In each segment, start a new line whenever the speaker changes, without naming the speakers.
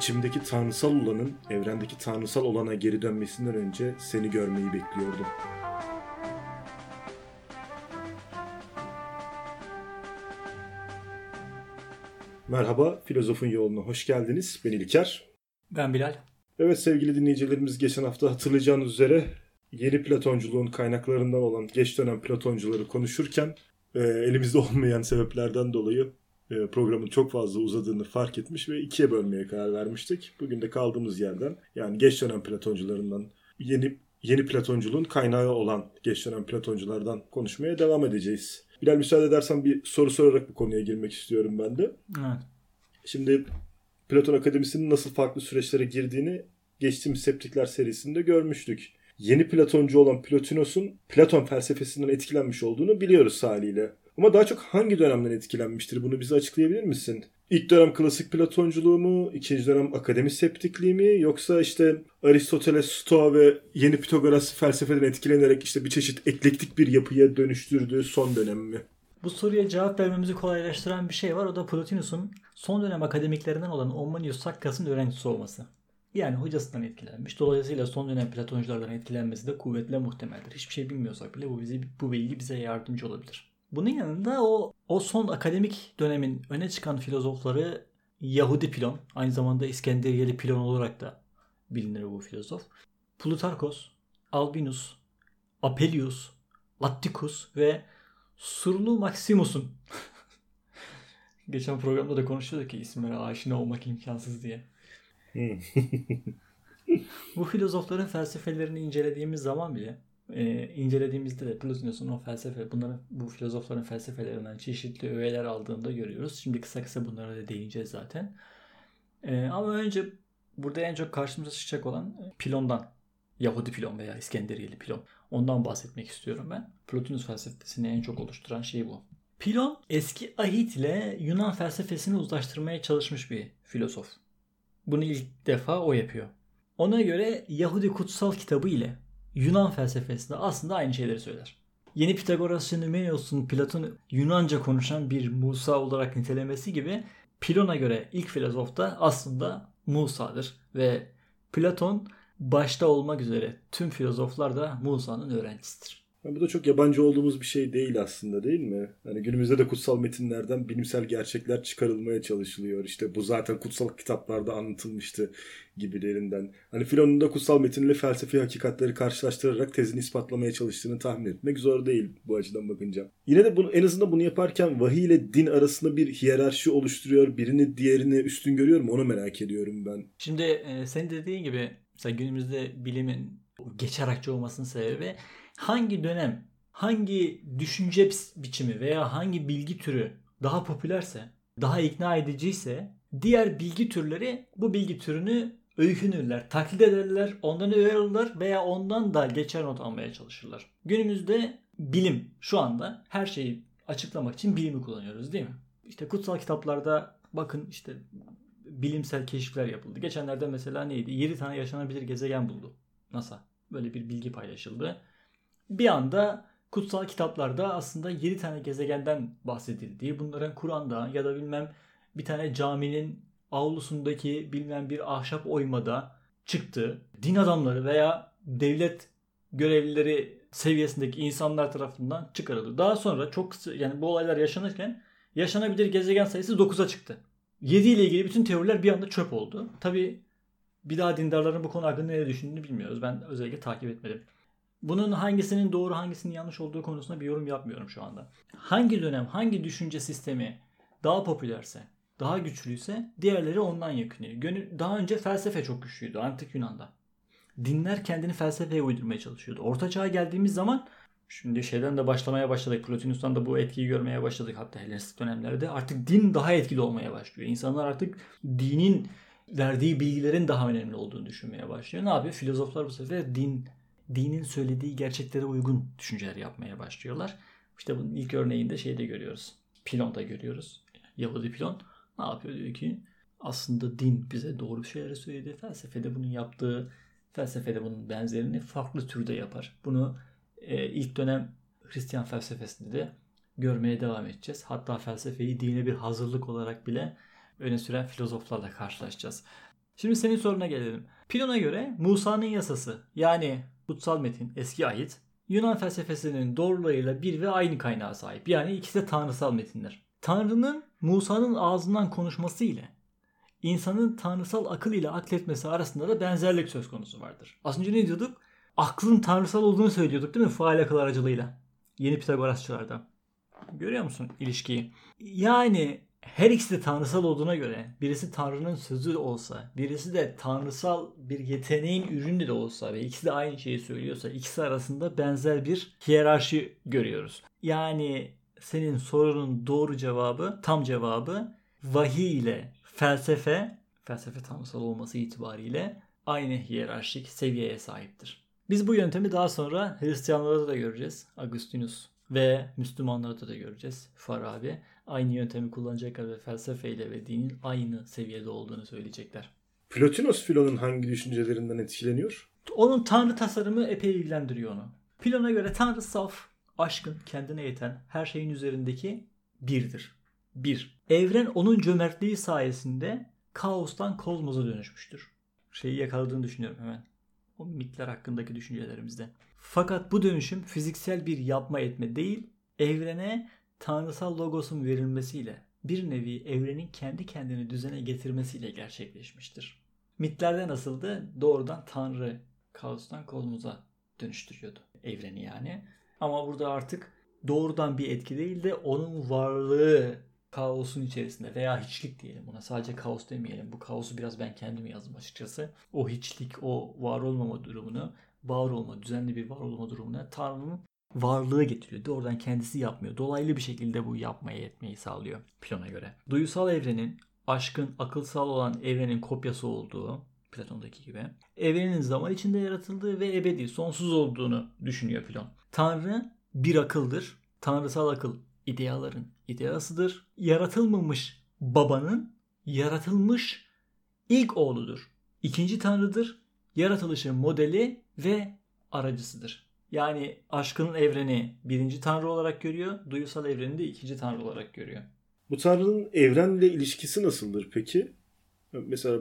içimdeki tanrısal olanın evrendeki tanrısal olana geri dönmesinden önce seni görmeyi bekliyordum. Merhaba, Filozofun Yoluna hoş geldiniz. Ben İlker.
Ben Bilal.
Evet sevgili dinleyicilerimiz geçen hafta hatırlayacağınız üzere yeni Platonculuğun kaynaklarından olan geç dönem Platoncuları konuşurken e, elimizde olmayan sebeplerden dolayı programın çok fazla uzadığını fark etmiş ve ikiye bölmeye karar vermiştik. Bugün de kaldığımız yerden yani geç dönem Platoncularından yeni yeni Platonculuğun kaynağı olan geç dönem Platonculardan konuşmaya devam edeceğiz. Bilal müsaade edersen bir soru sorarak bu konuya girmek istiyorum ben de.
Evet.
Şimdi Platon Akademisi'nin nasıl farklı süreçlere girdiğini geçtiğimiz Septikler serisinde görmüştük. Yeni Platoncu olan Plotinos'un Platon felsefesinden etkilenmiş olduğunu biliyoruz haliyle. Ama daha çok hangi dönemden etkilenmiştir? Bunu bize açıklayabilir misin? İlk dönem klasik Platonculuğu mu? ikinci dönem akademi septikliği mi? Yoksa işte Aristoteles, Stoa ve yeni Pitagoras felsefeden etkilenerek işte bir çeşit eklektik bir yapıya dönüştürdüğü son dönem mi?
Bu soruya cevap vermemizi kolaylaştıran bir şey var. O da Plotinus'un son dönem akademiklerinden olan Ommanius Sakkas'ın öğrencisi olması. Yani hocasından etkilenmiş. Dolayısıyla son dönem Platonculardan etkilenmesi de kuvvetle muhtemeldir. Hiçbir şey bilmiyorsak bile bu bizi bu bilgi bize yardımcı olabilir. Bunun yanında o o son akademik dönemin öne çıkan filozofları Yahudi Pilon, aynı zamanda İskenderiyeli Pilon olarak da bilinir bu filozof. Plutarkos, Albinus, Apelius, Atticus ve Surlu Maximus'un Geçen programda da konuşuyorduk ki isimlere aşina olmak imkansız diye. Bu filozofların felsefelerini incelediğimiz zaman bile e, incelediğimizde de Plotinus'un o felsefe, bunların bu filozofların felsefelerinden çeşitli öğeler aldığında görüyoruz. Şimdi kısa kısa bunlara da değineceğiz zaten. E, ama önce burada en çok karşımıza çıkacak olan Pilon'dan, Yahudi Pilon veya İskenderiyeli Pilon. Ondan bahsetmek istiyorum ben. Plotinus felsefesini en çok oluşturan şey bu. Pilon eski Ahit ile Yunan felsefesini uzlaştırmaya çalışmış bir filozof. Bunu ilk defa o yapıyor. Ona göre Yahudi kutsal kitabı ile Yunan felsefesinde aslında aynı şeyleri söyler. Yeni Pitagorasçı Numenios'un Platon Yunanca konuşan bir Musa olarak nitelemesi gibi Pilon'a göre ilk filozof da aslında Musa'dır ve Platon başta olmak üzere tüm filozoflar da Musa'nın öğrencisidir.
Yani bu da çok yabancı olduğumuz bir şey değil aslında değil mi? Hani günümüzde de kutsal metinlerden bilimsel gerçekler çıkarılmaya çalışılıyor. İşte bu zaten kutsal kitaplarda anlatılmıştı gibilerinden. Hani Filon'un da kutsal metinle felsefi hakikatleri karşılaştırarak tezini ispatlamaya çalıştığını tahmin etmek zor değil bu açıdan bakınca. Yine de bunu, en azından bunu yaparken vahiy ile din arasında bir hiyerarşi oluşturuyor. Birini diğerini üstün görüyor mu onu merak ediyorum ben.
Şimdi e, senin dediğin gibi mesela günümüzde bilimin geçer akçe olmasının sebebi hangi dönem, hangi düşünce biçimi veya hangi bilgi türü daha popülerse, daha ikna ediciyse diğer bilgi türleri bu bilgi türünü öykünürler, taklit ederler, ondan öğrenirler veya ondan da geçer not almaya çalışırlar. Günümüzde bilim şu anda her şeyi açıklamak için bilimi kullanıyoruz değil mi? İşte kutsal kitaplarda bakın işte bilimsel keşifler yapıldı. Geçenlerde mesela neydi? 7 tane yaşanabilir gezegen buldu NASA. Böyle bir bilgi paylaşıldı bir anda kutsal kitaplarda aslında 7 tane gezegenden bahsedildiği, bunların Kur'an'da ya da bilmem bir tane caminin avlusundaki bilmem bir ahşap oymada çıktı. Din adamları veya devlet görevlileri seviyesindeki insanlar tarafından çıkarıldı. Daha sonra çok kısa yani bu olaylar yaşanırken yaşanabilir gezegen sayısı 9'a çıktı. 7 ile ilgili bütün teoriler bir anda çöp oldu. Tabi bir daha dindarların bu konu hakkında ne düşündüğünü bilmiyoruz. Ben özellikle takip etmedim. Bunun hangisinin doğru hangisinin yanlış olduğu konusunda bir yorum yapmıyorum şu anda. Hangi dönem hangi düşünce sistemi daha popülerse, daha güçlüyse diğerleri ondan yakınıyor. Daha önce felsefe çok güçlüydü antik Yunan'da. Dinler kendini felsefeye uydurmaya çalışıyordu. Orta çağa geldiğimiz zaman şimdi şeyden de başlamaya başladık. Plotinus'tan da bu etkiyi görmeye başladık hatta Helenistik dönemlerde. Artık din daha etkili olmaya başlıyor. İnsanlar artık dinin verdiği bilgilerin daha önemli olduğunu düşünmeye başlıyor. Ne yapıyor? Filozoflar bu sefer din dinin söylediği gerçeklere uygun düşünceler yapmaya başlıyorlar. İşte bunun ilk örneğinde şeyde görüyoruz. Pilon'da görüyoruz. Yahudi Pilon ne yapıyor? Diyor ki aslında din bize doğru şeyleri söyledi. Felsefede bunun yaptığı, felsefede bunun benzerini farklı türde yapar. Bunu e, ilk dönem Hristiyan felsefesinde de görmeye devam edeceğiz. Hatta felsefeyi dine bir hazırlık olarak bile öne süren filozoflarla karşılaşacağız. Şimdi senin soruna gelelim. Pilon'a göre Musa'nın yasası yani kutsal metin eski ayet Yunan felsefesinin doğrularıyla bir ve aynı kaynağa sahip. Yani ikisi de tanrısal metinler. Tanrı'nın Musa'nın ağzından konuşması ile insanın tanrısal akıl ile akletmesi arasında da benzerlik söz konusu vardır. Az önce ne diyorduk? Aklın tanrısal olduğunu söylüyorduk değil mi? Faal akıl aracılığıyla. Yeni Pitagorasçılarda. Görüyor musun ilişkiyi? Yani her ikisi de tanrısal olduğuna göre birisi tanrının sözü olsa birisi de tanrısal bir yeteneğin ürünü de olsa ve ikisi de aynı şeyi söylüyorsa ikisi arasında benzer bir hiyerarşi görüyoruz. Yani senin sorunun doğru cevabı tam cevabı vahiy ile felsefe felsefe tanrısal olması itibariyle aynı hiyerarşik seviyeye sahiptir. Biz bu yöntemi daha sonra Hristiyanlarda da göreceğiz. Agustinus ve Müslümanlarda da göreceğiz. Farabi aynı yöntemi kullanacaklar ve felsefeyle ve dinin aynı seviyede olduğunu söyleyecekler.
Plotinos Filon'un hangi düşüncelerinden etkileniyor?
Onun tanrı tasarımı epey ilgilendiriyor onu. Pilon'a göre tanrı saf, aşkın, kendine yeten, her şeyin üzerindeki birdir. Bir. Evren onun cömertliği sayesinde kaostan kozmoza dönüşmüştür. Şeyi yakaladığını düşünüyorum hemen. O mitler hakkındaki düşüncelerimizde. Fakat bu dönüşüm fiziksel bir yapma etme değil, evrene tanrısal logosun verilmesiyle bir nevi evrenin kendi kendini düzene getirmesiyle gerçekleşmiştir. Mitlerde nasıldı? Doğrudan tanrı kaostan kozmoza dönüştürüyordu evreni yani. Ama burada artık doğrudan bir etki değil de onun varlığı kaosun içerisinde veya hiçlik diyelim buna. Sadece kaos demeyelim. Bu kaosu biraz ben kendim yazdım açıkçası. O hiçlik, o var olmama durumunu, var olma, düzenli bir var olma durumuna Tanrı'nın varlığı getiriyor. Doğrudan kendisi yapmıyor. Dolaylı bir şekilde bu yapmaya yetmeyi sağlıyor Platon'a göre. Duyusal evrenin aşkın akılsal olan evrenin kopyası olduğu Platon'daki gibi evrenin zaman içinde yaratıldığı ve ebedi, sonsuz olduğunu düşünüyor Platon. Tanrı bir akıldır. Tanrısal akıl ideaların ideasıdır. Yaratılmamış babanın yaratılmış ilk oğludur. İkinci tanrıdır. Yaratılışın modeli ve aracısıdır. Yani aşkın evreni birinci tanrı olarak görüyor. Duyusal evreni de ikinci tanrı olarak görüyor.
Bu tanrının evrenle ilişkisi nasıldır peki? Mesela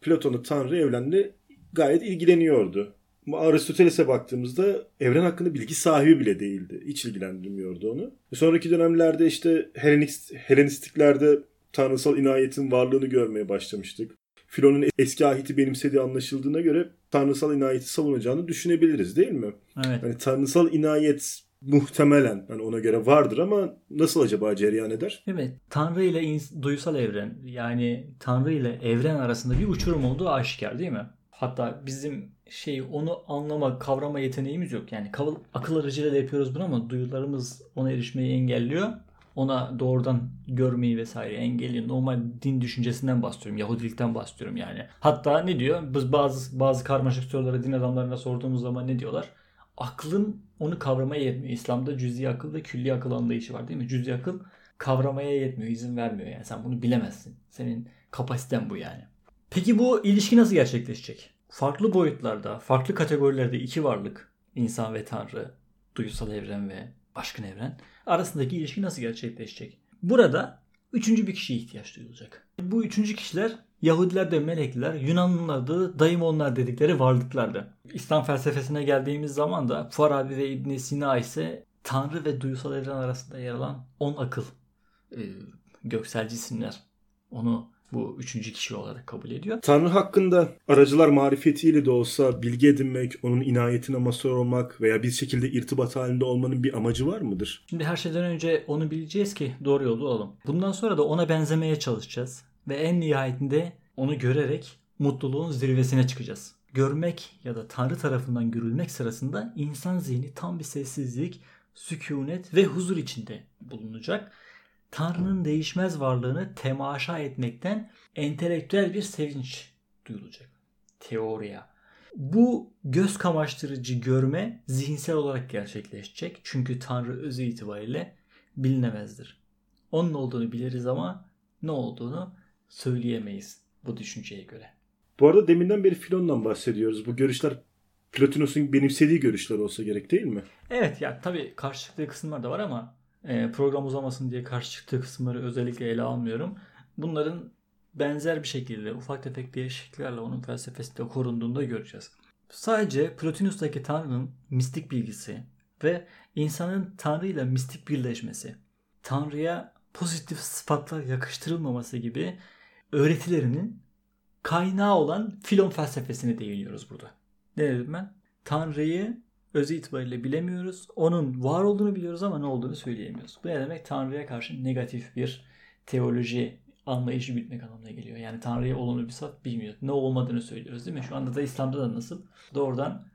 Platon'un tanrı evrenle gayet ilgileniyordu. Ama Aristoteles'e baktığımızda evren hakkında bilgi sahibi bile değildi. Hiç ilgilendirmiyordu onu. Sonraki dönemlerde işte Helenist, Helenistiklerde tanrısal inayetin varlığını görmeye başlamıştık. Filon'un eski ahiti benimsediği anlaşıldığına göre tanrısal inayeti savunacağını düşünebiliriz değil mi?
Evet.
Yani tanrısal inayet muhtemelen hani ona göre vardır ama nasıl acaba cereyan eder?
Evet. Tanrı ile ins- duysal evren yani Tanrı ile evren arasında bir uçurum olduğu aşikar değil mi? Hatta bizim şey onu anlama, kavrama yeteneğimiz yok. Yani akıl aracılığıyla yapıyoruz bunu ama duyularımız ona erişmeyi engelliyor. Ona doğrudan görmeyi vesaire engelliyor. Normal din düşüncesinden bahsediyorum. Yahudilikten bahsediyorum yani. Hatta ne diyor? Biz bazı bazı karmaşık soruları din adamlarına sorduğumuz zaman ne diyorlar? Aklın onu kavramaya yetmiyor. İslam'da cüz'i akıl ve külli akıl anlayışı var değil mi? Cüz'i akıl kavramaya yetmiyor, izin vermiyor yani. Sen bunu bilemezsin. Senin kapasiten bu yani. Peki bu ilişki nasıl gerçekleşecek? Farklı boyutlarda, farklı kategorilerde iki varlık, insan ve tanrı, duygusal evren ve aşkın evren arasındaki ilişki nasıl gerçekleşecek? Burada üçüncü bir kişiye ihtiyaç duyulacak. Bu üçüncü kişiler Yahudiler de melekler, Yunanlılar da daimonlar dedikleri varlıklardı. İslam felsefesine geldiğimiz zaman da Farabi ve İbn Sina ise Tanrı ve duygusal evren arasında yer alan on akıl e, göksel cisimler. Onu bu üçüncü kişi olarak kabul ediyor.
Tanrı hakkında aracılar marifetiyle de olsa bilgi edinmek, onun inayetine mazhar olmak veya bir şekilde irtibat halinde olmanın bir amacı var mıdır?
Şimdi her şeyden önce onu bileceğiz ki doğru yolda olalım. Bundan sonra da ona benzemeye çalışacağız. Ve en nihayetinde onu görerek mutluluğun zirvesine çıkacağız. Görmek ya da Tanrı tarafından görülmek sırasında insan zihni tam bir sessizlik, sükunet ve huzur içinde bulunacak Tanrı'nın değişmez varlığını temaşa etmekten entelektüel bir sevinç duyulacak. Teoriya. Bu göz kamaştırıcı görme zihinsel olarak gerçekleşecek. Çünkü Tanrı özü itibariyle bilinemezdir. Onun olduğunu biliriz ama ne olduğunu söyleyemeyiz bu düşünceye göre.
Bu arada deminden beri Filon'dan bahsediyoruz. Bu görüşler Plotinos'un benimsediği görüşler olsa gerek değil mi?
Evet ya tabii karşı kısımlar da var ama program uzamasın diye karşı çıktığı kısımları özellikle ele almıyorum. Bunların benzer bir şekilde ufak tefek değişikliklerle onun felsefesi de korunduğunu da göreceğiz. Sadece Plotinus'taki Tanrı'nın mistik bilgisi ve insanın Tanrı ile mistik birleşmesi, Tanrı'ya pozitif sıfatlar yakıştırılmaması gibi öğretilerinin kaynağı olan filon felsefesine değiniyoruz burada. Ne dedim ben? Tanrı'yı öz itibariyle bilemiyoruz. Onun var olduğunu biliyoruz ama ne olduğunu söyleyemiyoruz. Bu ne demek? Tanrı'ya karşı negatif bir teoloji anlayışı bitmek anlamına geliyor. Yani Tanrı'ya olumlu bir sıfat bilmiyor. Ne olmadığını söylüyoruz değil mi? Şu anda da İslam'da da nasıl? Doğrudan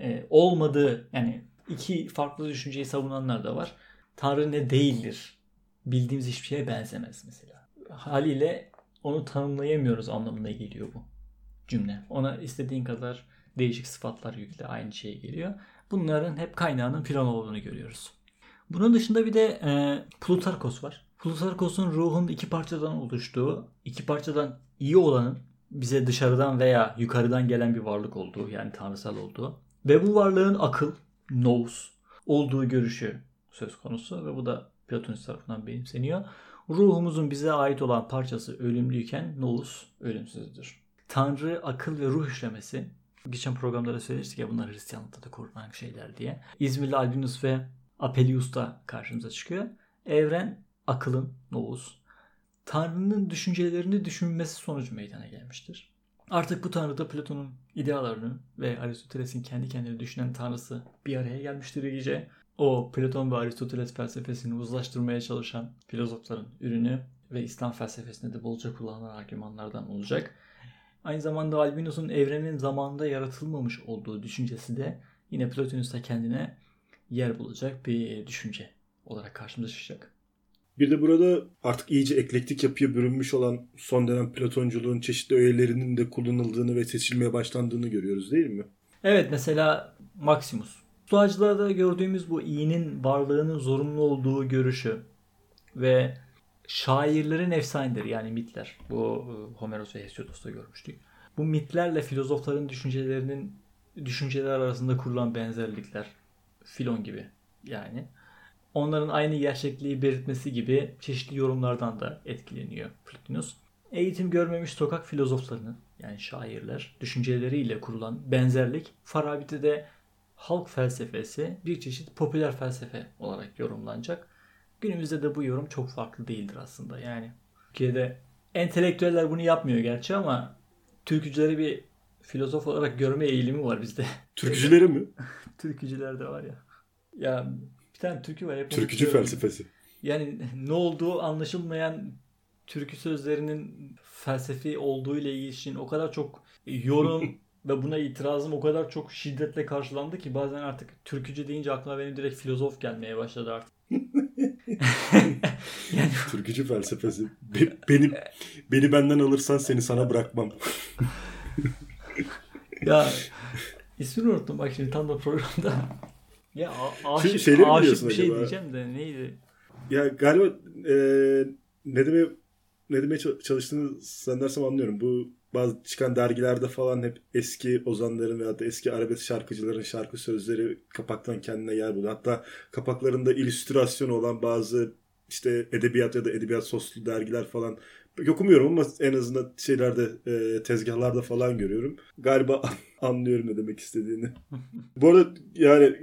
e, olmadığı yani iki farklı düşünceyi savunanlar da var. Tanrı ne değildir. Bildiğimiz hiçbir şeye benzemez mesela. Haliyle onu tanımlayamıyoruz anlamına geliyor bu cümle. Ona istediğin kadar değişik sıfatlar yükle aynı şeye geliyor. Bunların hep kaynağının plan olduğunu görüyoruz. Bunun dışında bir de e, Plutarkos var. Plutarkos'un ruhun iki parçadan oluştuğu, iki parçadan iyi olanın bize dışarıdan veya yukarıdan gelen bir varlık olduğu yani tanrısal olduğu ve bu varlığın akıl, nous olduğu görüşü söz konusu ve bu da Platonist tarafından benimseniyor. Ruhumuzun bize ait olan parçası ölümlüyken nous ölümsüzdür. Tanrı, akıl ve ruh işlemesi geçen programda da söylemiştik ya bunlar Hristiyanlıkta da korunan şeyler diye. İzmirli Albinus ve Apelius da karşımıza çıkıyor. Evren akılın, nous, Tanrı'nın düşüncelerini düşünmesi sonucu meydana gelmiştir. Artık bu Tanrı da Platon'un idealarını ve Aristoteles'in kendi kendine düşünen Tanrısı bir araya gelmiştir iyice. O Platon ve Aristoteles felsefesini uzlaştırmaya çalışan filozofların ürünü ve İslam felsefesinde de bolca kullanılan argümanlardan olacak. Aynı zamanda Albinus'un evrenin zamanında yaratılmamış olduğu düşüncesi de yine Plotinus'ta kendine yer bulacak bir düşünce olarak karşımıza çıkacak.
Bir de burada artık iyice eklektik yapıya bürünmüş olan son dönem Platonculuğun çeşitli öğelerinin de kullanıldığını ve seçilmeye başlandığını görüyoruz değil mi?
Evet mesela Maximus. Stoacılarda gördüğümüz bu iyinin varlığının zorunlu olduğu görüşü ve şairlerin efsaneleri yani mitler. Bu e, Homeros ve Hesiodos'ta görmüştük. Bu mitlerle filozofların düşüncelerinin düşünceler arasında kurulan benzerlikler. Filon gibi yani. Onların aynı gerçekliği belirtmesi gibi çeşitli yorumlardan da etkileniyor Plotinus. Eğitim görmemiş sokak filozoflarının yani şairler düşünceleriyle kurulan benzerlik Farabi'de de halk felsefesi bir çeşit popüler felsefe olarak yorumlanacak. Günümüzde de bu yorum çok farklı değildir aslında. Yani Türkiye'de entelektüeller bunu yapmıyor gerçi ama türkücüleri bir filozof olarak görme eğilimi var bizde.
Türkücüleri mi?
Türkücüler de var ya. Ya bir tane türkü var. Hep
Türkücü felsefesi.
Yani ne olduğu anlaşılmayan türkü sözlerinin felsefi olduğu ile ilişkin o kadar çok yorum ve buna itirazım o kadar çok şiddetle karşılandı ki bazen artık türkücü deyince aklıma benim direkt filozof gelmeye başladı artık.
yani... Türkücü felsefesi. Be- benim beni benden alırsan seni sana bırakmam.
ya ismini unuttum bak şimdi tam da programda. Ya aşık,
şey,
aşık bir şey acaba? diyeceğim de neydi?
Ya galiba e, ne demeye ne demeye çalıştığını zannedersem anlıyorum. Bu bazı çıkan dergilerde falan hep eski ozanların veya da eski arabesk şarkıcıların şarkı sözleri kapaktan kendine yer buluyor. Hatta kapaklarında illüstrasyon olan bazı işte edebiyat ya da edebiyat soslu dergiler falan okumuyorum ama en azından şeylerde e, tezgahlarda falan görüyorum. Galiba anlıyorum ne demek istediğini. Bu arada yani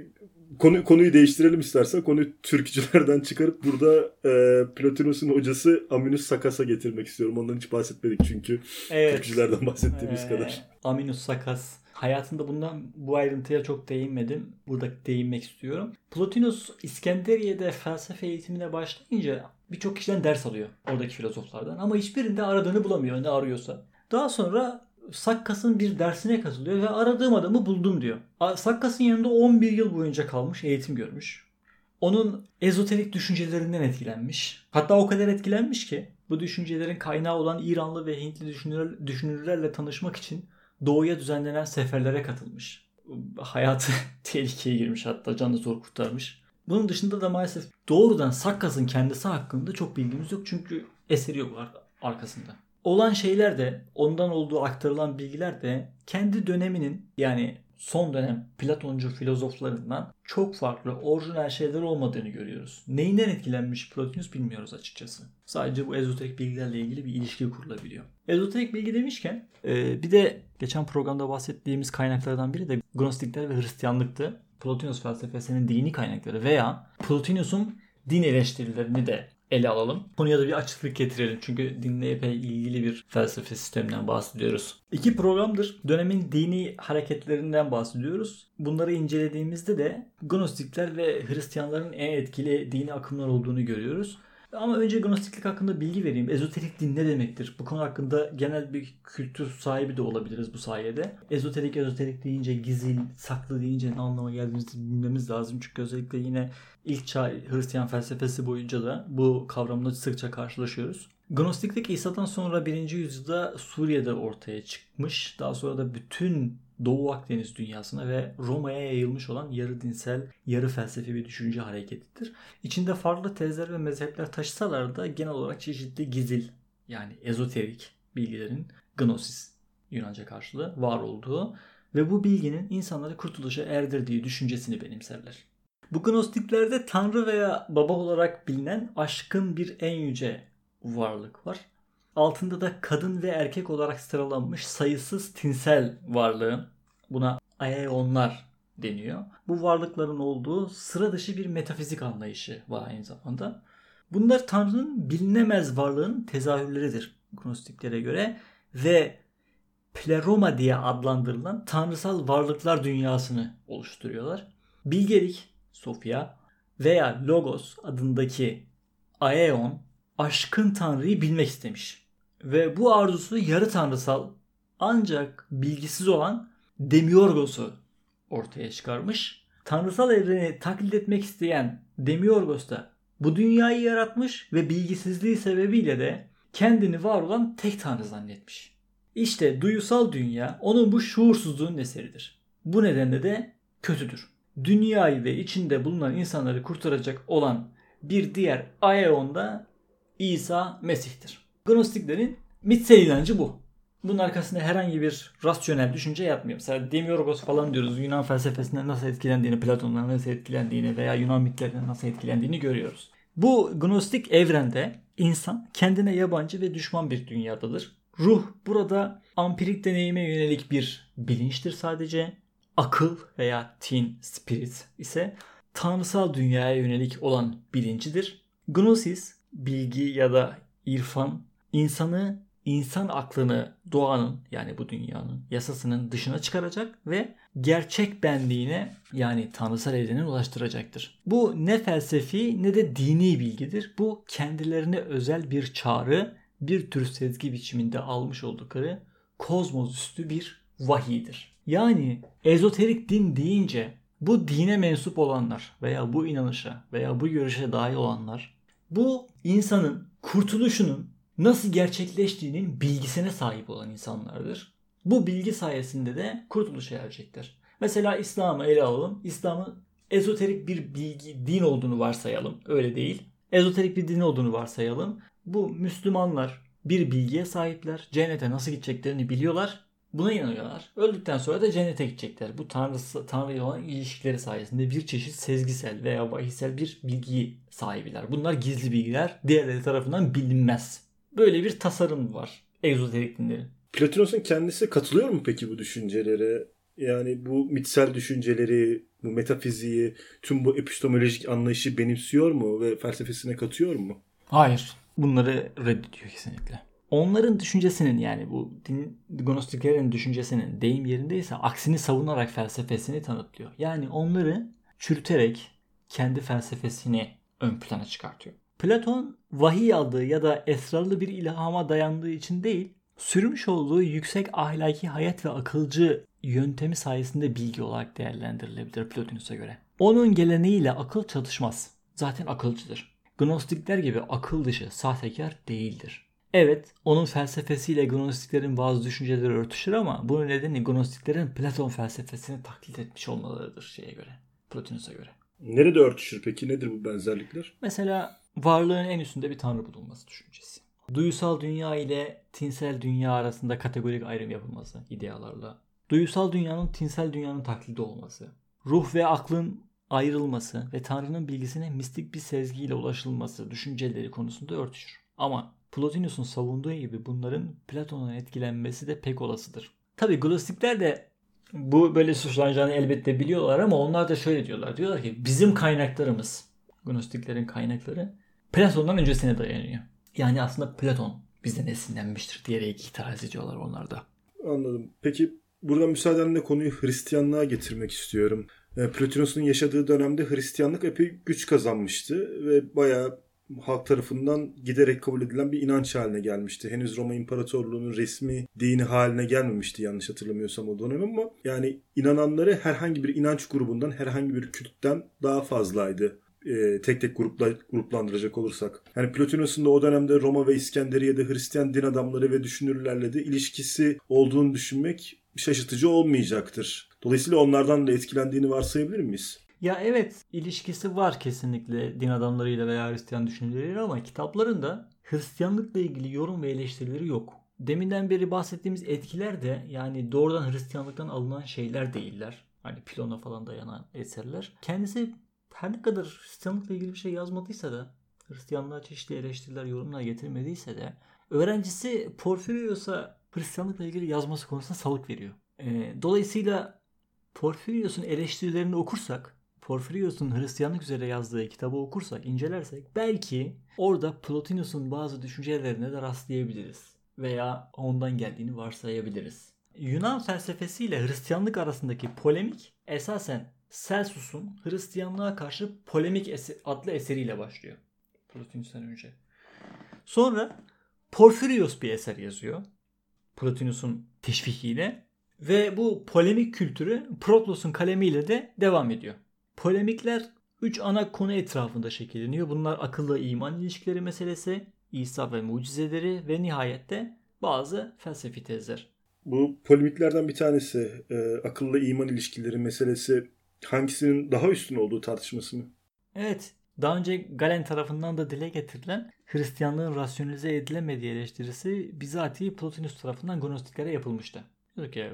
konu, konuyu değiştirelim istersen. Konuyu türkücülerden çıkarıp burada e, Plotinus'un hocası Aminus Sakas'a getirmek istiyorum. Ondan hiç bahsetmedik çünkü evet. türkücülerden bahsettiğimiz ee, kadar.
Aminus Sakas. Hayatında bundan bu ayrıntıya çok değinmedim. Burada değinmek istiyorum. Plotinus İskenderiye'de felsefe eğitimine başlayınca birçok kişiden ders alıyor oradaki filozoflardan ama hiçbirinde aradığını bulamıyor ne arıyorsa. Daha sonra Sakkas'ın bir dersine katılıyor ve aradığım adamı buldum diyor. Sakkas'ın yanında 11 yıl boyunca kalmış, eğitim görmüş. Onun ezoterik düşüncelerinden etkilenmiş. Hatta o kadar etkilenmiş ki bu düşüncelerin kaynağı olan İranlı ve Hintli düşünür, düşünürlerle tanışmak için doğuya düzenlenen seferlere katılmış. Hayatı tehlikeye girmiş hatta canı zor kurtarmış. Bunun dışında da maalesef doğrudan Sakkas'ın kendisi hakkında çok bilgimiz yok çünkü eseri yok arkasında olan şeyler de ondan olduğu aktarılan bilgiler de kendi döneminin yani son dönem Platoncu filozoflarından çok farklı orijinal şeyler olmadığını görüyoruz. Neyinden etkilenmiş Plotinus bilmiyoruz açıkçası. Sadece bu ezoterik bilgilerle ilgili bir ilişki kurulabiliyor. Ezoterik bilgi demişken e, bir de geçen programda bahsettiğimiz kaynaklardan biri de Gnostikler ve Hristiyanlıktı. Plotinus felsefesinin dini kaynakları veya Plotinus'un din eleştirilerini de ele alalım. Konuya da bir açıklık getirelim. Çünkü dinle epey ilgili bir felsefe sisteminden bahsediyoruz. İki programdır dönemin dini hareketlerinden bahsediyoruz. Bunları incelediğimizde de Gnostikler ve Hristiyanların en etkili dini akımlar olduğunu görüyoruz. Ama önce gnostiklik hakkında bilgi vereyim. Ezoterik din ne demektir? Bu konu hakkında genel bir kültür sahibi de olabiliriz bu sayede. Ezoterik ezoterik deyince gizil, saklı deyince ne anlama geldiğini bilmemiz lazım. Çünkü özellikle yine ilk çağ Hristiyan felsefesi boyunca da bu kavramla sıkça karşılaşıyoruz. Gnostiklik İsa'dan sonra 1. yüzyılda Suriye'de ortaya çıkmış. Daha sonra da bütün Doğu Akdeniz dünyasına ve Roma'ya yayılmış olan yarı dinsel, yarı felsefi bir düşünce hareketidir. İçinde farklı tezler ve mezhepler taşısalar da genel olarak çeşitli gizil yani ezoterik bilgilerin gnosis Yunanca karşılığı var olduğu ve bu bilginin insanları kurtuluşa erdirdiği düşüncesini benimserler. Bu gnostiklerde tanrı veya baba olarak bilinen aşkın bir en yüce varlık var. Altında da kadın ve erkek olarak sıralanmış sayısız tinsel varlığın buna aeonlar deniyor. Bu varlıkların olduğu sıra dışı bir metafizik anlayışı var aynı zamanda. Bunlar Tanrı'nın bilinemez varlığın tezahürleridir Gnostiklere göre ve pleroma diye adlandırılan tanrısal varlıklar dünyasını oluşturuyorlar. Bilgelik, Sofya veya Logos adındaki Aeon aşkın Tanrı'yı bilmek istemiş. Ve bu arzusu yarı tanrısal ancak bilgisiz olan Demiurgos'u ortaya çıkarmış. Tanrısal evreni taklit etmek isteyen Demiurgos da bu dünyayı yaratmış ve bilgisizliği sebebiyle de kendini var olan tek tanrı zannetmiş. İşte duyusal dünya onun bu şuursuzluğun eseridir. Bu nedenle de kötüdür. Dünyayı ve içinde bulunan insanları kurtaracak olan bir diğer Aeon da İsa Mesih'tir. Gnostiklerin mitsel inancı bu. Bunun arkasında herhangi bir rasyonel düşünce yatmıyor. Mesela Demiurgos falan diyoruz. Yunan felsefesinden nasıl etkilendiğini, Platon'dan nasıl etkilendiğini veya Yunan mitlerinden nasıl etkilendiğini görüyoruz. Bu gnostik evrende insan kendine yabancı ve düşman bir dünyadadır. Ruh burada ampirik deneyime yönelik bir bilinçtir sadece. Akıl veya tin, spirit ise tanrısal dünyaya yönelik olan bilincidir. Gnosis, bilgi ya da irfan insanı insan aklını doğanın yani bu dünyanın yasasının dışına çıkaracak ve gerçek benliğine yani tanrısal evrene ulaştıracaktır. Bu ne felsefi ne de dini bilgidir. Bu kendilerine özel bir çağrı, bir tür sezgi biçiminde almış oldukları kozmos üstü bir vahidir. Yani ezoterik din deyince bu dine mensup olanlar veya bu inanışa veya bu görüşe dahil olanlar bu insanın kurtuluşunun nasıl gerçekleştiğinin bilgisine sahip olan insanlardır. Bu bilgi sayesinde de kurtuluşa erecektir. Mesela İslam'ı ele alalım. İslam'ı ezoterik bir bilgi, din olduğunu varsayalım. Öyle değil. Ezoterik bir din olduğunu varsayalım. Bu Müslümanlar bir bilgiye sahipler. Cennete nasıl gideceklerini biliyorlar. Buna inanıyorlar. Öldükten sonra da cennete gidecekler. Bu tanrısı, Tanrı olan ilişkileri sayesinde bir çeşit sezgisel veya vahiysel bir bilgiyi sahibiler. Bunlar gizli bilgiler. Diğerleri tarafından bilinmez. Böyle bir tasarım var egzoterik dinlerin.
Platonos'un kendisi katılıyor mu peki bu düşüncelere? Yani bu mitsel düşünceleri, bu metafiziği, tüm bu epistemolojik anlayışı benimsiyor mu ve felsefesine katıyor mu?
Hayır. Bunları reddediyor kesinlikle. Onların düşüncesinin yani bu din, gnostiklerin düşüncesinin deyim yerindeyse aksini savunarak felsefesini tanıtlıyor. Yani onları çürüterek kendi felsefesini ön plana çıkartıyor. Platon vahiy aldığı ya da esrarlı bir ilhama dayandığı için değil, sürmüş olduğu yüksek ahlaki hayat ve akılcı yöntemi sayesinde bilgi olarak değerlendirilebilir Plotinus'a göre. Onun geleneğiyle akıl çatışmaz. Zaten akılcıdır. Gnostikler gibi akıl dışı, sahtekar değildir. Evet, onun felsefesiyle Gnostiklerin bazı düşünceleri örtüşür ama bunun nedeni Gnostiklerin Platon felsefesini taklit etmiş olmalarıdır şeye göre, Plotinus'a göre.
Nerede örtüşür peki? Nedir bu benzerlikler?
Mesela varlığın en üstünde bir tanrı bulunması düşüncesi. Duyusal dünya ile tinsel dünya arasında kategorik ayrım yapılması idealarla. duygusal dünyanın tinsel dünyanın taklidi olması, ruh ve aklın ayrılması ve Tanrı'nın bilgisine mistik bir sezgiyle ulaşılması düşünceleri konusunda örtüşür. Ama Plotinus'un savunduğu gibi bunların Platon'un etkilenmesi de pek olasıdır. Tabi Gnostikler de bu böyle suçlanacağını elbette biliyorlar ama onlar da şöyle diyorlar. Diyorlar ki bizim kaynaklarımız, Gnostiklerin kaynakları Platon'dan öncesine dayanıyor. Yani aslında Platon bizden esinlenmiştir diyerek itiraz ediyorlar onlar da.
Anladım. Peki buradan müsaadenle konuyu Hristiyanlığa getirmek istiyorum. E, Plotinus'un yaşadığı dönemde Hristiyanlık epey güç kazanmıştı ve bayağı halk tarafından giderek kabul edilen bir inanç haline gelmişti. Henüz Roma İmparatorluğu'nun resmi dini haline gelmemişti yanlış hatırlamıyorsam o dönem ama yani inananları herhangi bir inanç grubundan, herhangi bir kültten daha fazlaydı e, tek tek grupla, gruplandıracak olursak. Yani Plotinus'un da o dönemde Roma ve İskenderiye'de Hristiyan din adamları ve düşünürlerle de ilişkisi olduğunu düşünmek şaşırtıcı olmayacaktır. Dolayısıyla onlardan da etkilendiğini varsayabilir miyiz?
Ya evet ilişkisi var kesinlikle din adamlarıyla veya Hristiyan düşünürleriyle ama kitaplarında Hristiyanlıkla ilgili yorum ve eleştirileri yok. Deminden beri bahsettiğimiz etkiler de yani doğrudan Hristiyanlıktan alınan şeyler değiller. Hani Pilon'a falan dayanan eserler. Kendisi her ne kadar Hristiyanlıkla ilgili bir şey yazmadıysa da Hristiyanlığa çeşitli eleştiriler, yorumlar getirmediyse de öğrencisi Porfirios'a Hristiyanlıkla ilgili yazması konusunda salık veriyor. E, dolayısıyla Porfirios'un eleştirilerini okursak, Porfirios'un Hristiyanlık üzere yazdığı kitabı okursak, incelersek belki orada Plotinus'un bazı düşüncelerine de rastlayabiliriz. Veya ondan geldiğini varsayabiliriz. Yunan felsefesiyle Hristiyanlık arasındaki polemik esasen Celsus'un Hristiyanlığa karşı Polemik eser, adlı eseriyle başlıyor. Plotinus'tan önce. Sonra Porfirios bir eser yazıyor. Plotinus'un teşvikiyle. Ve bu polemik kültürü Protlos'un kalemiyle de devam ediyor. Polemikler 3 ana konu etrafında şekilleniyor. Bunlar akıllı iman ilişkileri meselesi, İsa ve mucizeleri ve nihayette bazı felsefi tezler.
Bu polemiklerden bir tanesi e, akıllı iman ilişkileri meselesi hangisinin daha üstün olduğu tartışması mı?
Evet. Daha önce Galen tarafından da dile getirilen Hristiyanlığın rasyonelize edilemediği eleştirisi bizatihi Plotinus tarafından Gnostiklere yapılmıştı. Diyorduk ya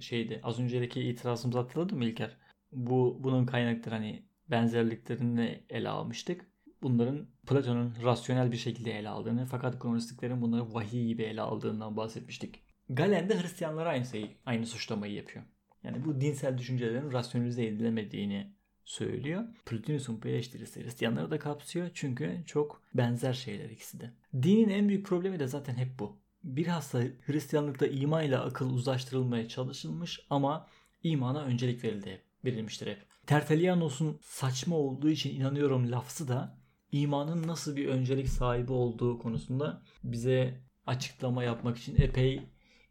şeydi az önceki itirazımızı hatırladın mı İlker? Bu bunun kaynakları hani benzerliklerini ele almıştık. Bunların Platon'un rasyonel bir şekilde ele aldığını fakat Gnostiklerin bunları vahiy gibi ele aldığından bahsetmiştik. Galen de Hristiyanlara aynı şeyi, aynı suçlamayı yapıyor. Yani bu dinsel düşüncelerin rasyonelize edilemediğini söylüyor. Plotinus'un bu eleştirisi Hristiyanları da kapsıyor çünkü çok benzer şeyler ikisi de. Dinin en büyük problemi de zaten hep bu. Bilhassa Hristiyanlıkta iman ile akıl uzlaştırılmaya çalışılmış ama imana öncelik verildi, verilmiştir hep. Tertelianos'un saçma olduğu için inanıyorum lafzı da imanın nasıl bir öncelik sahibi olduğu konusunda bize açıklama yapmak için epey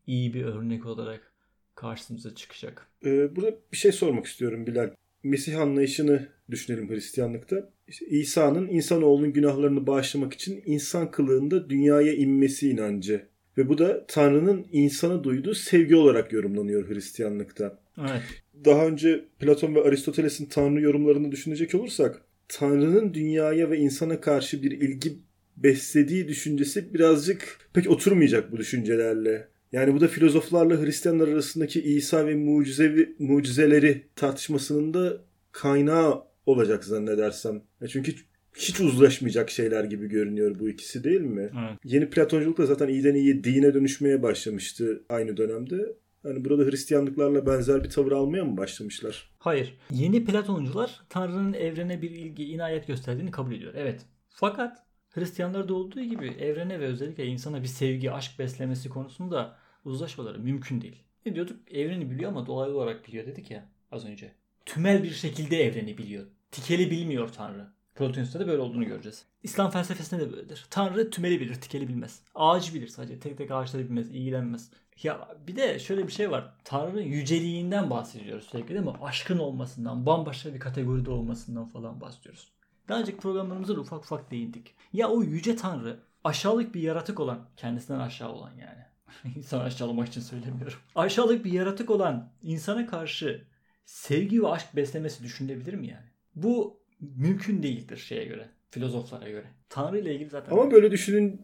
iyi bir örnek olarak karşımıza çıkacak.
Ee, burada bir şey sormak istiyorum Bilal. Mesih anlayışını düşünelim Hristiyanlıkta. İşte İsa'nın insanoğlunun günahlarını bağışlamak için insan kılığında dünyaya inmesi inancı. Ve bu da Tanrı'nın insana duyduğu sevgi olarak yorumlanıyor Hristiyanlıkta.
Evet.
Daha önce Platon ve Aristoteles'in Tanrı yorumlarını düşünecek olursak Tanrı'nın dünyaya ve insana karşı bir ilgi beslediği düşüncesi birazcık pek oturmayacak bu düşüncelerle. Yani bu da filozoflarla Hristiyanlar arasındaki İsa ve mucizevi, mucizeleri tartışmasının da kaynağı olacak zannedersem. Çünkü hiç uzlaşmayacak şeyler gibi görünüyor bu ikisi değil mi?
Evet.
Yeni Platonculuk da zaten iyiden iyiye dine dönüşmeye başlamıştı aynı dönemde. Hani burada Hristiyanlıklarla benzer bir tavır almaya mı başlamışlar?
Hayır. Yeni Platoncular Tanrı'nın evrene bir ilgi, inayet gösterdiğini kabul ediyor. Evet. Fakat Hristiyanlarda olduğu gibi evrene ve özellikle insana bir sevgi, aşk beslemesi konusunda uzlaşmaları mümkün değil. Ne diyorduk? Evreni biliyor ama dolaylı olarak biliyor dedik ya az önce. Tümel bir şekilde evreni biliyor. Tikeli bilmiyor Tanrı. Plotinus'ta da böyle olduğunu göreceğiz. İslam felsefesinde de böyledir. Tanrı tümeli bilir, tikeli bilmez. Ağacı bilir sadece. Tek tek ağaçları bilmez, ilgilenmez. Ya bir de şöyle bir şey var. Tanrı'nın yüceliğinden bahsediyoruz sürekli değil mi? Aşkın olmasından, bambaşka bir kategoride olmasından falan bahsediyoruz. Daha önceki programlarımızda da ufak ufak değindik. Ya o yüce Tanrı aşağılık bir yaratık olan, kendisinden aşağı olan yani. İnsan aşağılamak için söylemiyorum. Aşağılık bir yaratık olan insana karşı sevgi ve aşk beslemesi düşünülebilir mi yani? Bu mümkün değildir şeye göre. filozoflara göre. Tanrı ile ilgili zaten
Ama böyle düşünün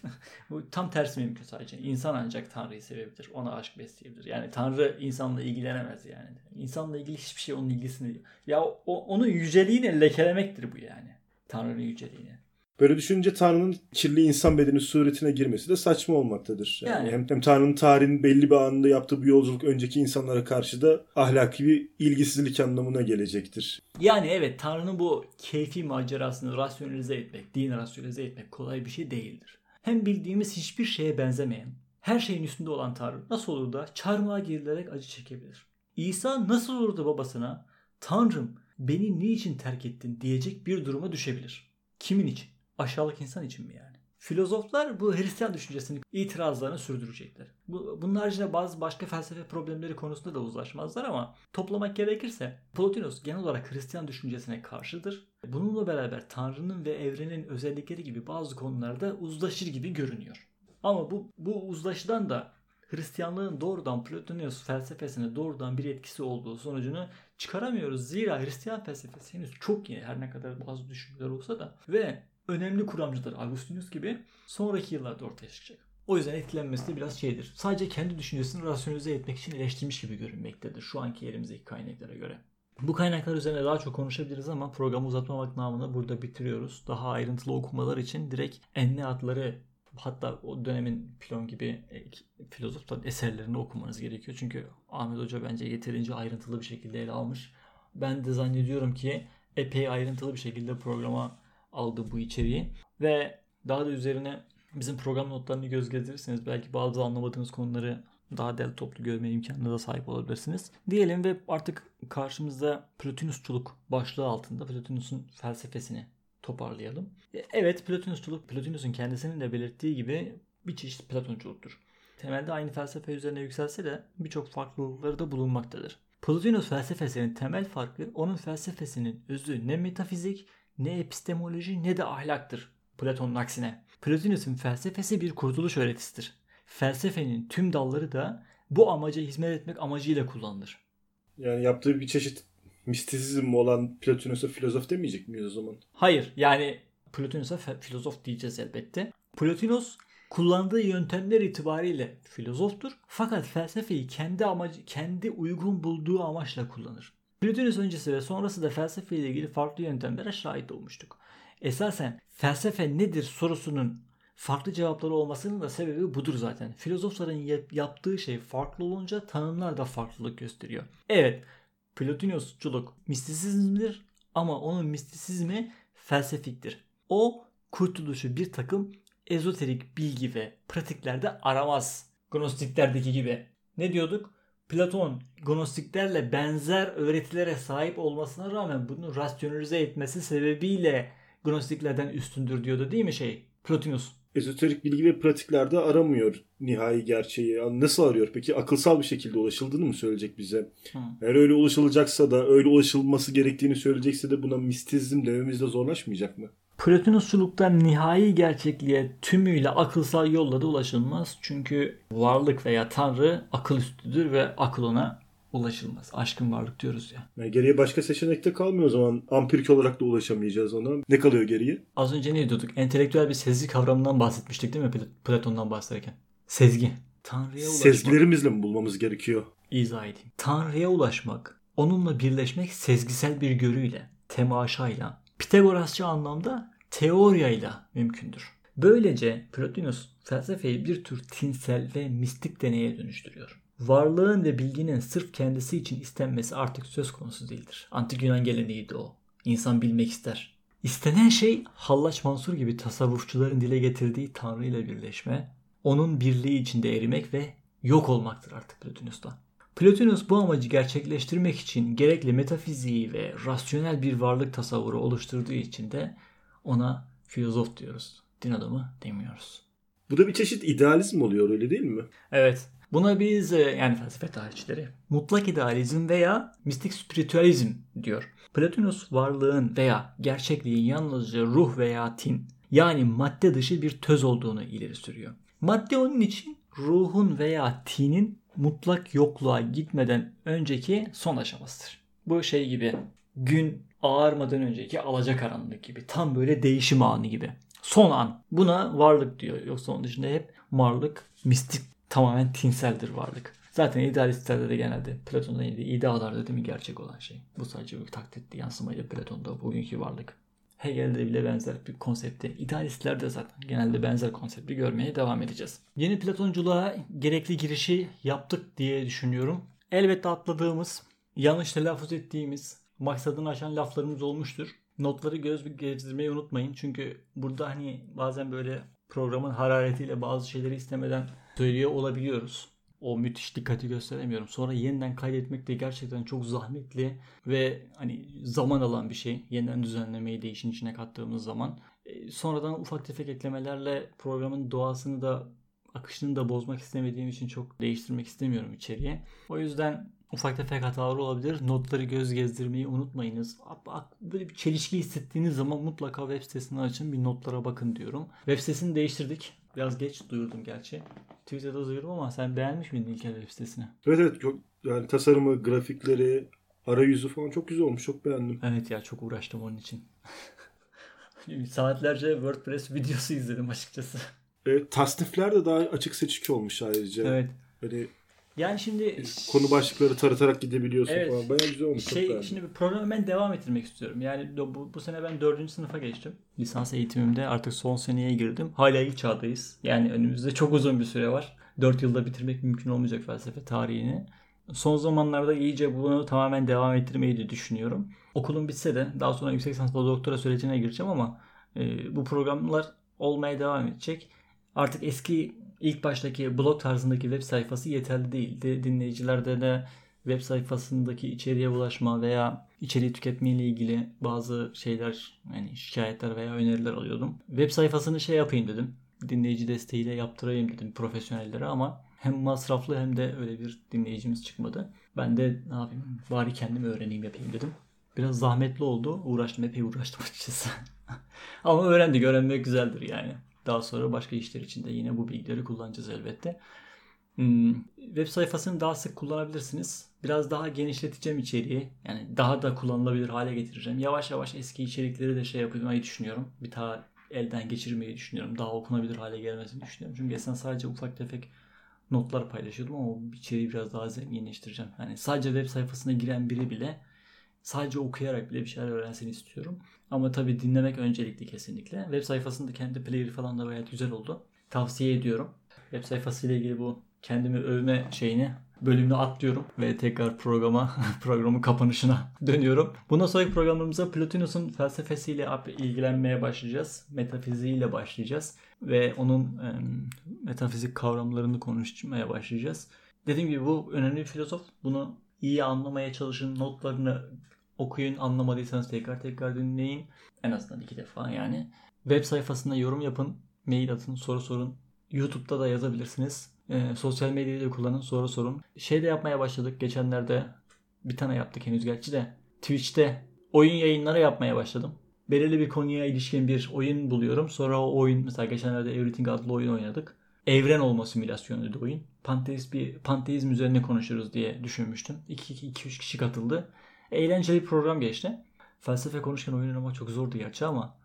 bu tam tersi mümkün sadece. İnsan ancak Tanrı'yı sevebilir. Ona aşk besleyebilir. Yani Tanrı insanla ilgilenemez yani. İnsanla ilgili hiçbir şey onun ilgisini... Ya o, onun yüceliğini lekelemektir bu yani. Tanrı'nın yüceliğini.
Böyle düşününce Tanrı'nın kirli insan bedeni suretine girmesi de saçma olmaktadır. Yani,
Yani.
Hem, hem Tanrı'nın tarihin belli bir anında yaptığı bu yolculuk önceki insanlara karşı da ahlaki bir ilgisizlik anlamına gelecektir.
Yani evet Tanrı'nın bu keyfi macerasını rasyonelize etmek, din rasyonelize etmek kolay bir şey değildir. Hem bildiğimiz hiçbir şeye benzemeyen, her şeyin üstünde olan Tanrı nasıl olur da çarmıha girilerek acı çekebilir? İsa nasıl olur da babasına Tanrım beni niçin terk ettin diyecek bir duruma düşebilir? Kimin için? Aşağılık insan için mi yani? Filozoflar bu Hristiyan düşüncesinin itirazlarını sürdürecekler. Bu, bunun haricinde bazı başka felsefe problemleri konusunda da uzlaşmazlar ama toplamak gerekirse Plotinus genel olarak Hristiyan düşüncesine karşıdır. Bununla beraber Tanrı'nın ve evrenin özellikleri gibi bazı konularda uzlaşır gibi görünüyor. Ama bu, bu uzlaşıdan da Hristiyanlığın doğrudan Plotinus felsefesine doğrudan bir etkisi olduğu sonucunu çıkaramıyoruz. Zira Hristiyan felsefesi henüz çok yeni her ne kadar bazı düşünceler olsa da ve önemli kuramcılar Augustinus gibi sonraki yıllarda ortaya çıkacak. O yüzden etkilenmesi de biraz şeydir. Sadece kendi düşüncesini rasyonelize etmek için eleştirmiş gibi görünmektedir şu anki elimizdeki kaynaklara göre. Bu kaynaklar üzerine daha çok konuşabiliriz ama programı uzatmamak namına burada bitiriyoruz. Daha ayrıntılı okumalar için direkt enli adları hatta o dönemin Plon gibi filozofların eserlerini okumanız gerekiyor. Çünkü Ahmet Hoca bence yeterince ayrıntılı bir şekilde ele almış. Ben de zannediyorum ki epey ayrıntılı bir şekilde programa aldı bu içeriği. Ve daha da üzerine bizim program notlarını göz gezdirirseniz belki bazı anlamadığınız konuları daha del toplu görme imkanına da sahip olabilirsiniz. Diyelim ve artık karşımızda Plotinusçuluk başlığı altında Plotinus'un felsefesini toparlayalım. Evet Plotinusçuluk, Plotinus'un kendisinin de belirttiği gibi bir çeşit Platonculuktur. Temelde aynı felsefe üzerine yükselse de birçok farklılıkları da bulunmaktadır. Plotinus felsefesinin temel farkı onun felsefesinin özü ne metafizik ne epistemoloji ne de ahlaktır. Platon'un aksine. Plotinus'un felsefesi bir kurtuluş öğretisidir. Felsefenin tüm dalları da bu amaca hizmet etmek amacıyla kullanılır.
Yani yaptığı bir çeşit mistisizm olan Plotinus'a filozof demeyecek miyiz o zaman?
Hayır yani Plotinus'a filozof diyeceğiz elbette. Plotinus kullandığı yöntemler itibariyle filozoftur fakat felsefeyi kendi amacı kendi uygun bulduğu amaçla kullanır. Plotinus öncesi ve sonrası da felsefe ile ilgili farklı yöntemlere şahit olmuştuk. Esasen felsefe nedir sorusunun farklı cevapları olmasının da sebebi budur zaten. Filozofların yaptığı şey farklı olunca tanımlar da farklılık gösteriyor. Evet, Plotinusçuluk mistisizmdir ama onun mistisizmi felsefiktir. O kurtuluşu bir takım ezoterik bilgi ve pratiklerde aramaz. Gnostiklerdeki gibi. Ne diyorduk? Platon Gnostiklerle benzer öğretilere sahip olmasına rağmen bunu rasyonelize etmesi sebebiyle Gnostiklerden üstündür diyordu değil mi şey? Plotinus.
Ezoterik bilgi ve pratiklerde aramıyor nihai gerçeği. Nasıl arıyor peki? Akılsal bir şekilde ulaşıldığını mı söyleyecek bize?
Hı.
Eğer öyle ulaşılacaksa da öyle ulaşılması gerektiğini söyleyecekse de buna mistizm dememiz de zorlaşmayacak mı?
Plotinusçuluktan nihai gerçekliğe tümüyle akılsal yolla da ulaşılmaz. Çünkü varlık veya tanrı akıl üstüdür ve akıl ona ulaşılmaz. Aşkın varlık diyoruz ya.
Yani geriye başka seçenekte kalmıyor o zaman. Ampirik olarak da ulaşamayacağız ona. Ne kalıyor geriye?
Az önce ne diyorduk? Entelektüel bir sezgi kavramından bahsetmiştik değil mi Platon'dan bahsederken? Sezgi. Tanrı'ya ulaşmak.
Sezgilerimizle mi bulmamız gerekiyor?
İzah edeyim. Tanrı'ya ulaşmak, onunla birleşmek sezgisel bir görüyle, temaşayla, Pitagorasçı anlamda teoriyayla mümkündür. Böylece Plotinus felsefeyi bir tür tinsel ve mistik deneye dönüştürüyor. Varlığın ve bilginin sırf kendisi için istenmesi artık söz konusu değildir. Antik Yunan geleneğiydi o. İnsan bilmek ister. İstenen şey Hallaç Mansur gibi tasavvufçuların dile getirdiği Tanrı ile birleşme, onun birliği içinde erimek ve yok olmaktır artık Plotinus'ta. Plotinus bu amacı gerçekleştirmek için gerekli metafiziği ve rasyonel bir varlık tasavvuru oluşturduğu için de ona filozof diyoruz. Din adamı demiyoruz.
Bu da bir çeşit idealizm oluyor öyle değil mi?
Evet. Buna biz e, yani felsefe tarihçileri mutlak idealizm veya mistik spiritüalizm diyor. Plotinus varlığın veya gerçekliğin yalnızca ruh veya tin yani madde dışı bir töz olduğunu ileri sürüyor. Madde onun için ruhun veya tinin mutlak yokluğa gitmeden önceki son aşamasıdır. Bu şey gibi gün ağarmadan önceki alacakaranlık gibi. Tam böyle değişim anı gibi. Son an. Buna varlık diyor. Yoksa onun dışında hep varlık, mistik, tamamen tinseldir varlık. Zaten idealistlerde de genelde Platon'da idealarda değil mi gerçek olan şey. Bu sadece bir taklitli yansımaydı Platon'da bugünkü varlık. Hegel'de bile benzer bir konsepti. İdealistler de zaten genelde benzer konsepti görmeye devam edeceğiz. Yeni Platonculuğa gerekli girişi yaptık diye düşünüyorum. Elbette atladığımız, yanlış telaffuz ettiğimiz, maksadını aşan laflarımız olmuştur. Notları göz gezdirmeyi unutmayın. Çünkü burada hani bazen böyle programın hararetiyle bazı şeyleri istemeden söylüyor olabiliyoruz. O müthiş dikkati gösteremiyorum. Sonra yeniden kaydetmek de gerçekten çok zahmetli ve hani zaman alan bir şey. Yeniden düzenlemeyi de işin içine kattığımız zaman. E, sonradan ufak tefek eklemelerle programın doğasını da akışını da bozmak istemediğim için çok değiştirmek istemiyorum içeriye. O yüzden ufak tefek hatalar olabilir. Notları göz gezdirmeyi unutmayınız. Böyle bir çelişki hissettiğiniz zaman mutlaka web sitesini açın bir notlara bakın diyorum. Web sitesini değiştirdik. Biraz geç duyurdum gerçi. Twitter'da duyurdum ama sen beğenmiş miydin İlker web sitesini?
Evet evet çok yani tasarımı, grafikleri, arayüzü falan çok güzel olmuş. Çok beğendim.
Evet ya çok uğraştım onun için. Saatlerce WordPress videosu izledim açıkçası.
Evet, tasnifler de daha açık seçik olmuş ayrıca.
Evet.
Böyle
yani şimdi
konu başlıkları taratarak gidebiliyorsun
evet,
falan. Bayağı güzel olmuş.
Şey, şimdi bir programı ben devam ettirmek istiyorum. Yani bu, bu sene ben dördüncü sınıfa geçtim. Lisans eğitimimde artık son seneye girdim. Hala ilk çağdayız. Yani önümüzde çok uzun bir süre var. Dört yılda bitirmek mümkün olmayacak felsefe tarihini. Son zamanlarda iyice bunu tamamen devam ettirmeyi de düşünüyorum. Okulum bitse de daha sonra yüksek lisansla doktora sürecine gireceğim ama e, bu programlar olmaya devam edecek. Artık eski ilk baştaki blog tarzındaki web sayfası yeterli değildi. Dinleyicilerde de web sayfasındaki içeriğe ulaşma veya içeriği tüketme ile ilgili bazı şeyler yani şikayetler veya öneriler alıyordum. Web sayfasını şey yapayım dedim. Dinleyici desteğiyle yaptırayım dedim profesyonellere ama hem masraflı hem de öyle bir dinleyicimiz çıkmadı. Ben de ne yapayım bari kendim öğreneyim yapayım dedim. Biraz zahmetli oldu. Uğraştım epey uğraştım açıkçası. ama öğrendik. Öğrenmek güzeldir yani. Daha sonra başka işler için de yine bu bilgileri kullanacağız elbette. Hmm, web sayfasını daha sık kullanabilirsiniz. Biraz daha genişleteceğim içeriği. Yani daha da kullanılabilir hale getireceğim. Yavaş yavaş eski içerikleri de şey yapmayı düşünüyorum. Bir daha elden geçirmeyi düşünüyorum. Daha okunabilir hale gelmesini düşünüyorum. Çünkü eskiden sadece ufak tefek notlar paylaşıyordum ama içeriği biraz daha zenginleştireceğim. Yani sadece web sayfasına giren biri bile sadece okuyarak bile bir şeyler öğrensin istiyorum. Ama tabii dinlemek öncelikli kesinlikle. Web sayfasında kendi player'i falan da gayet güzel oldu. Tavsiye ediyorum. Web sayfası ile ilgili bu kendimi övme şeyini bölümünü atlıyorum ve tekrar programa programın kapanışına dönüyorum. Bundan sonraki programımıza Plotinus'un felsefesiyle ilgilenmeye başlayacağız. Metafiziğiyle başlayacağız ve onun e, metafizik kavramlarını konuşmaya başlayacağız. Dediğim gibi bu önemli bir filozof. Bunu iyi anlamaya çalışın, notlarını okuyun. Anlamadıysanız tekrar tekrar dinleyin. En azından iki defa yani. Web sayfasında yorum yapın. Mail atın, soru sorun. YouTube'da da yazabilirsiniz. E, sosyal medyayı da kullanın, soru sorun. Şey de yapmaya başladık. Geçenlerde bir tane yaptık henüz gerçi de. Twitch'te oyun yayınları yapmaya başladım. Belirli bir konuya ilişkin bir oyun buluyorum. Sonra o oyun mesela geçenlerde Everything adlı oyun oynadık. Evren olma simülasyonuydu oyun. Panteist bir panteizm üzerine konuşuruz diye düşünmüştüm. 2-3 kişi katıldı. Eğlenceli bir program geçti. Felsefe konuşurken oyun oynamak çok zordu gerçi ama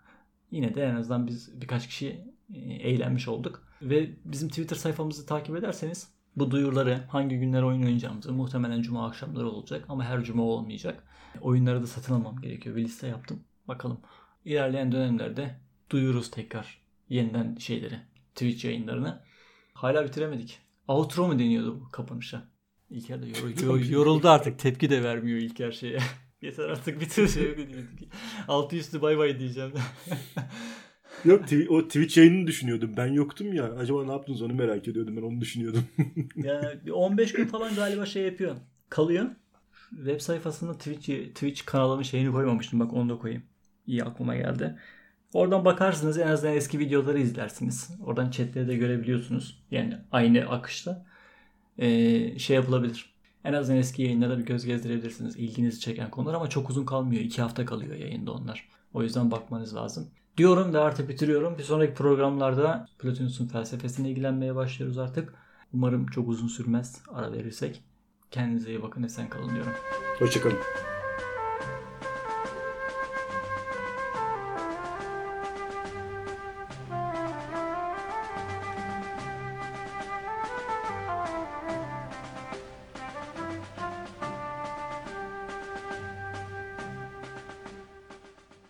yine de en azından biz birkaç kişi e, eğlenmiş olduk. Ve bizim Twitter sayfamızı takip ederseniz bu duyuruları hangi günler oyun oynayacağımızı muhtemelen cuma akşamları olacak ama her cuma olmayacak. Oyunları da satın almam gerekiyor. Bir liste yaptım. Bakalım. İlerleyen dönemlerde duyururuz tekrar yeniden şeyleri. Twitch yayınlarını. Hala bitiremedik. Outro mu deniyordu bu kapanışa? İlker de yor, yoruldu artık. Tepki de vermiyor İlker şeye. Yeter artık bitir şey Altı üstü bay bay diyeceğim.
Yok o Twitch yayınını düşünüyordum. Ben yoktum ya. Acaba ne yaptınız onu merak ediyordum. Ben onu düşünüyordum.
yani 15 gün falan galiba şey yapıyor. Kalıyor. Web sayfasında Twitch, Twitch kanalımın şeyini koymamıştım. Bak onu da koyayım. İyi aklıma geldi. Oradan bakarsınız en azından eski videoları izlersiniz. Oradan chatleri de görebiliyorsunuz. Yani aynı akışta ee, şey yapılabilir. En azından eski yayınlara bir göz gezdirebilirsiniz. İlginizi çeken konular ama çok uzun kalmıyor. İki hafta kalıyor yayında onlar. O yüzden bakmanız lazım. Diyorum ve artık bitiriyorum. Bir sonraki programlarda Plotinus'un felsefesine ilgilenmeye başlıyoruz artık. Umarım çok uzun sürmez ara verirsek. Kendinize iyi bakın esen kalın diyorum.
Hoşçakalın.